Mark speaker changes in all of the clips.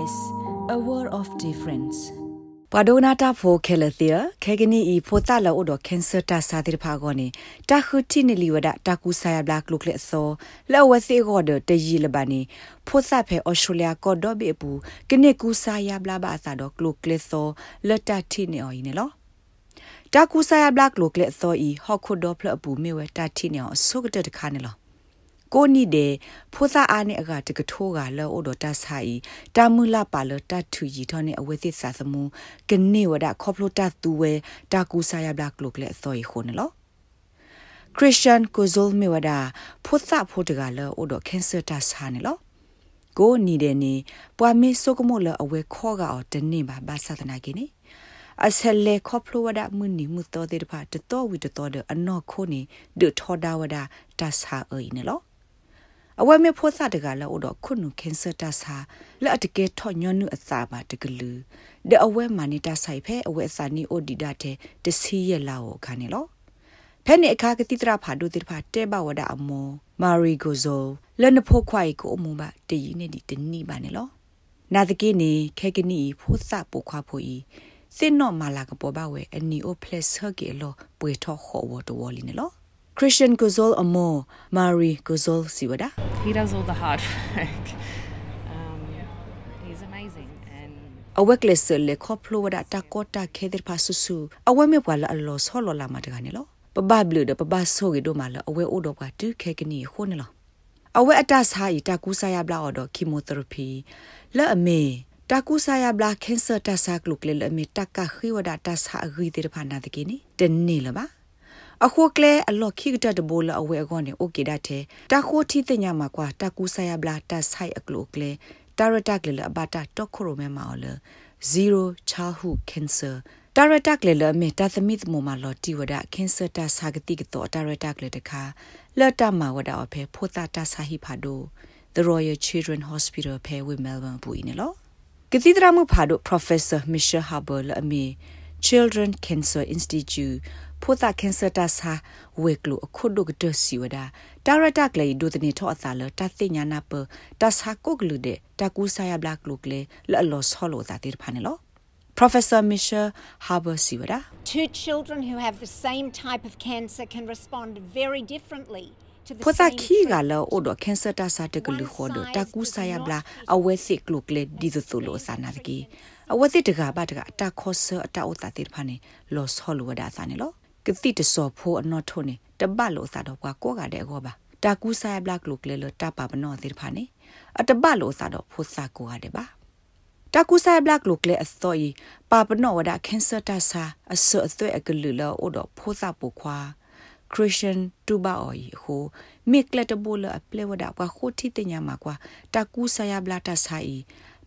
Speaker 1: SBS a world of difference
Speaker 2: ပဒိုနာတာဖိုခဲလသီယခဲကနီဤဖိုတာလောဒကင်ဆာတာစာတိဖာဂောနီတာခူတီနီလီဝဒတာကူဆာယဘလကလုကလက်ဆောလောဝစီဂောဒတယီလဘနီဖိုစာဖဲအော်စတြေးလျကောဒိုဘေပူကနေကူဆာယဘလဘာသာဒကလုကလက်ဆောလတာတီနီအော်ယီနေလောတာကူဆာယဘလကလုကလက်ဆောဤဟော့ခုဒိုဖလအပူမေဝတာတီနီအော်ဆုကတတခါနေလော ကိုနီဒေဖိုစာအာနေအကတကထိုးကလောအိုဒတာဆိုင်တာမူလာပါလတထူကြီးထောနေအဝဲစစ်စာစမှုကနေဝဒခေါပလိုတတူဝဲတာကူဆာယဘလကလုကလေဆိုယခုနလောခရစ်စတန်ကိုဇိုလ်မီဝဒဖိုစာဖိုတကလောအိုဒကင်ဆာတာဆာနေလောကိုနီဒေနေပွာမေဆုကမိုလအဝဲခေါ်ကအော်တနေပါဘာသာတနာကိနေအဆလေခေါပလိုဝဒမွနီမူတော်တဲ့ဖာတတော်ဝီတတော်တဲ့အနော်ခိုနေဒထောဒါဝဒတဆာအိနေလော အဝဲမေဖို့စတကလာအိုတော့ခုနုခင်ဆတာစာလက်အတကဲထော့ညွနုအစာပါတကလူတဲ့အဝဲမာနေတာဆိုင်ဖဲအဝဲစာနီအိုဒီဒါတဲ့တစီရလာကိုခါနေလောဖဲနေအခါကတိတရဖာဒုတိဖာတဲဘဝဒအမောမာရီဂိုဇိုလနဖို့ခွိုင်ကိုအမှုပါတည်နေဒီတနီပါနေလောနာတကိနေခဲကနီဖို့စပုခွာဖို့ဤစင်နော့မာလာကပေါ်ပါဝဲအနီအိုဖလက်ဆာကေလောပွေထော့ခေါ်ဝတော်ဝလီနေလော Christian Gozol Amo Mari Gozol Siwada
Speaker 3: He does all the hard work um he's amazing and
Speaker 2: awekles le khoplo wada ta kota khedir pa susu awe me bwala allo solo la ma daga ne lo pa ba blu de pa ba so ge do ma la awe o do ka tu khe kini kho ne lo awe ata sa yi ta ku sa ya bla o do chemotherapy la ame ta ku sa ya bla cancer ta sa kluk le la ame ta ka khi wada ta sa agri de pa na de ki ni de ni la ba အ ခုကလဲအလော့ခိကတတဘိုလအဝဲကောနေโอเคဒတ်တဲ့တခိုတီတညာမှာကွာတကူဆာယဘလာတဆိုင်အကလိုကလဲတာရတက်လေအဘတာတော့ခရိုမဲမာလ0 childhood cancer တာရတက်လေလမေတာသမီသမမလော်တီဝဒကင်ဆာတာစာဂတိကတော့တာရတက်လေတခါလတ်တမဝဒအဖေဖိုတာတာစာဟိဖာဒို The Royal Children Hospital ဖေဝိမဲလ်ဘန်ပူနေလောကတိဒရာမှုဖာဒို Professor Michelle Haber လအမီ Children Cancer Institute ဖိုတာကင်ဆာတာစာဝေကလူအခုဒုကတစီဝဒတာရတာကလေဒုတနေထောအသာလတသိညာနာပတဆာကုကလူတဲ့တကူဆာယဘလကလူကလေလော်လော်ဆောလိုတာတိဖာနေလော Professor Misha Haber Siwada
Speaker 4: Two children who have the same type of cancer can respond very differently
Speaker 2: ဖတာခီကလောအိုဒကင်ဆာတာစာတကလူခေါ်ဒတကူဆာယဘလာအဝဲစစ်ကလုကလေဒီဇသူလိုစာနာတကီ အဝဲစစ်တကဘာတကအတာခောဆအတာဥတာတိဖာနေလော်ဆောလိုဝဒါစာနေလောကတိတစောဖိုးအနော်ထုံနေတပတ်လို့သာတော့ကွာကိုကတဲ့ကောပါတာကူဆိုင်ဘလက်ကလုကလေလတပါပနောသေးဖာနေအတပတ်လို့သာတော့ဖိုးစာကိုကတဲ့ပါတာကူဆိုင်ဘလက်လုကလေအစောဤပါပနောဝဒကန်ဆာတာစာအစောအသွဲအကလူလောအိုတော့ဖိုးစာပူခွာခရစ်ယာန်တူဘာအော်ဟိုမိကလက်တဘူလအ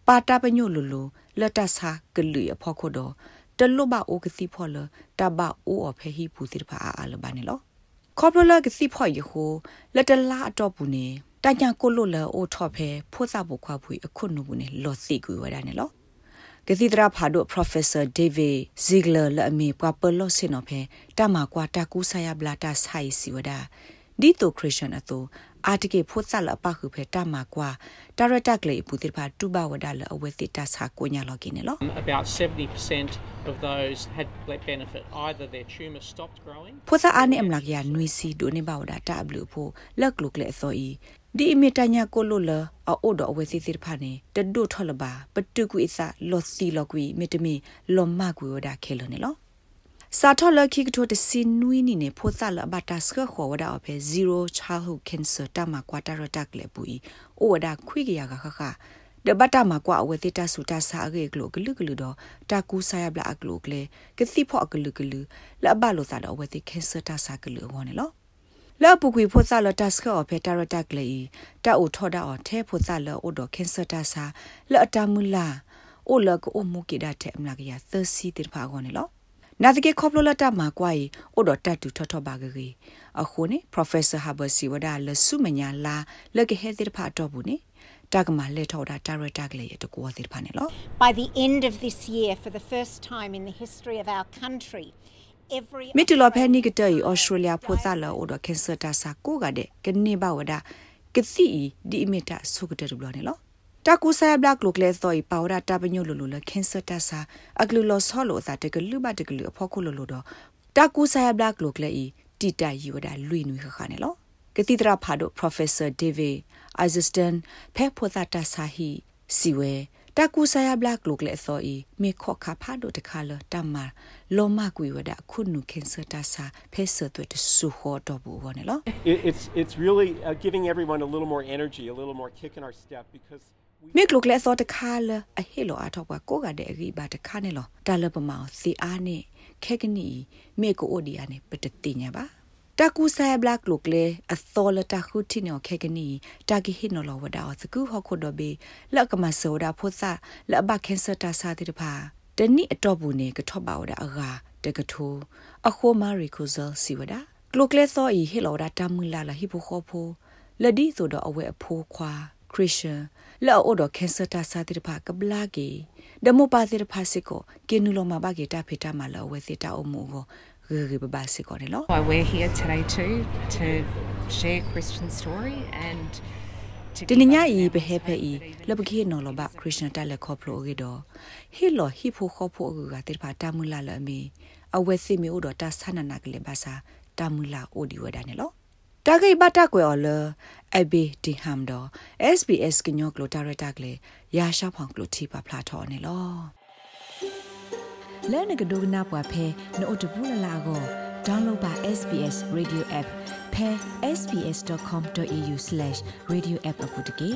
Speaker 2: ပလေဝဒကွာခိုတီတညာမှာကွာတာကူဆိုင်ဘလတာဆိုင်ပါတာပညိုလူလူလတ်တဆာကလူရဖို့ခိုတော့တလွဘအိုကစီဖော်လတဘအိုအဖေဟီပူစီဖာအာလဘနေလောခေါပလလကစီဖော်ယဟိုလက်တလာအတော့ဘူးနေတညာကိုလို့လအိုထော့ဖဲဖိုးစားဖို့ခွားဖွေအခုနုဘူးနေလော်စီကူဝရနေလောကစီဒရာဖာဒို Professor David Ziegler လအမီပွားပလော့စင်နော်ဖဲတမကွာတကူဆာယဘလာတာဆိုင်စီဝဒ ဒီတိုခရစ်ယာန်အတူအာတကေဖို့ဆက်လပခုဖဲတမကွာတာရတက်လေပူတိဖာတူဘဝဒါလအဝဲတိတဆာကိုညာလောကိနေလော
Speaker 5: About 70% of those had that benefit either their tumor stopped growing
Speaker 2: ဖို့စာအာနေအမလာကရနွေစီဒိုနေဘဝဒါတာဘလူဖို့လက်လုကလေဆိုဤဒီအမီတညာကိုလိုလအိုဒအဝဲစီစီဖာနေတဒုထော်လပါပတုကွိစလောစီလောကွီမီတမီလောမကွေဝဒါခဲလနေလော စာထော်လခိကထိုတစင်နွီနီနေဖိုသလဘတာစခခေါ်ဝဒါအဖေ0 childhood cancer တမကွာတရတက်လေပူဤအိုဝဒါခွိကရကခခဒဘတာမကွာအဝေတိတဆူတာစာရေကလိုဂလူဂလူတော့တာကူဆာယဘလာအကလိုကလေကတိဖော့အကလူဂလူလဘလိုစာတော့ဝေတိ cancer တာစာကလူဝနေလောလောပုကွေဖို့ဆလတတ်စခောဖေတာရတက်လေတာအိုထော်တာအော်ထဲဖို့ဆလအိုတော့ cancer တာစာလအတမူလာအိုလကအိုမူကိဒတ်ထဲအမလာကရ30တိဖာကောနေလော နာတကေခေါပလိုလတာမှာကွာဤအိုဒတတူထထဘာဂရီအခုနေ Professor Haber Siwada လဆုမညာလာလကဟဲတိဖာတော့ဘူးနေတကမလက်ထော်တာတာရတက်လေတကောတိဖာနေလော
Speaker 4: By the end of this year for the first time in the history of our country every
Speaker 2: မီတလဖဲနီကတေဩစတြေးလျဖိုသလာအိုဒကင်ဆာတာစာကိုကတဲ့ကနေဘဝဒကစီဒီအမီတာဆုကတဲ့ဘလနေလော တာကူဆာဘလကလုကလေသောပါဝရတာပညိုလိုလိုလခင်ဆတာစာအကလူလောဆောလိုသာတကလူဘတကလူအဖို့ခုလိုလိုတော့တာကူဆာဘလကလုကလေတီတာယူဝဒလွိနွေခခနဲ့လောကတိတရာဖာဒို Professor David Isiston ဖဲဖိုသာတာစာဟီစီဝဲတာကူဆာယဘလကလုကလေသောဤမေခော့ခါဖာဒိုတခါလတမလောမကွေဝဒခုနုခင်ဆတာစာဖဲဆတ်တဲ့ဆူခေါ်တော့ဘူးဝနဲ့လော
Speaker 6: It, it's it's really uh, giving everyone a little more energy, a little more kick in our step because we
Speaker 2: မေကလုကလေသောတခါလအဟေလိုအထောက်ကကိုကတဲ့အဂိပါတခါနဲ့လောတာလပမောင်စီအားနဲ့ခဲကနီမေကိုအိုဒီယာနဲ့ပတတိညာပါတကူဆာဘလကလုကလေအသောလတခုတီနောခဲကနီတာဂီဟိနောလဝဒါအစကူဟခုဒဘေလက်ကမဆောဒါဖိုသလဘခင်စတာစာတိတပါတနိအတော့ဘူးနေကထော့ပါဝဒါအဂါတကထိုအခိုမာရီကိုဇယ်စီဝဒါကလုကလေသောဤဟေလောဒါတမူလာလာဟိဖိုခောဖိုလဒီဆိုတော့အဝဲအဖိုးခွာခရစ်ယာန် လောအိုဒကန်ဆာတာစာတိဖာကဘလာဂီဒမိုပါတိဖာစကိုကေနူလောမဘာဂီတာဖေတာမလောဝဲစီတာအမှုကိုဂေဂေဘဘာစကိုနေလော
Speaker 3: Why we're here today too to share Christian story and to
Speaker 2: တနညာဤဘဟေဖဲဤလဘခိနော်လဘခရစ်ယာန်တက်လက်ခေါပလိုဂီတော့ဟီလောဟီဖိုခေါဖိုဂါတိဖာတာမူလာလအမီအဝဲစီမီအိုဒတာဆနနာကလေဘာစာတာမူလာအိုဒီဝဒနေလောတာဂိဘတာကွယ်ော်လ အဘီဒီဟမ်ဒ SBS ကညောကလိုတာရတာကလေရာရှာဖောင်ကလိုတီပါဖလာထော်နေလောလဲနကဒိုနာပွားဖဲနို့တဘူးလလာကို download ပါ SBS radio app ဖဲ sbs.com.au/radioapp အပုတ်တကေ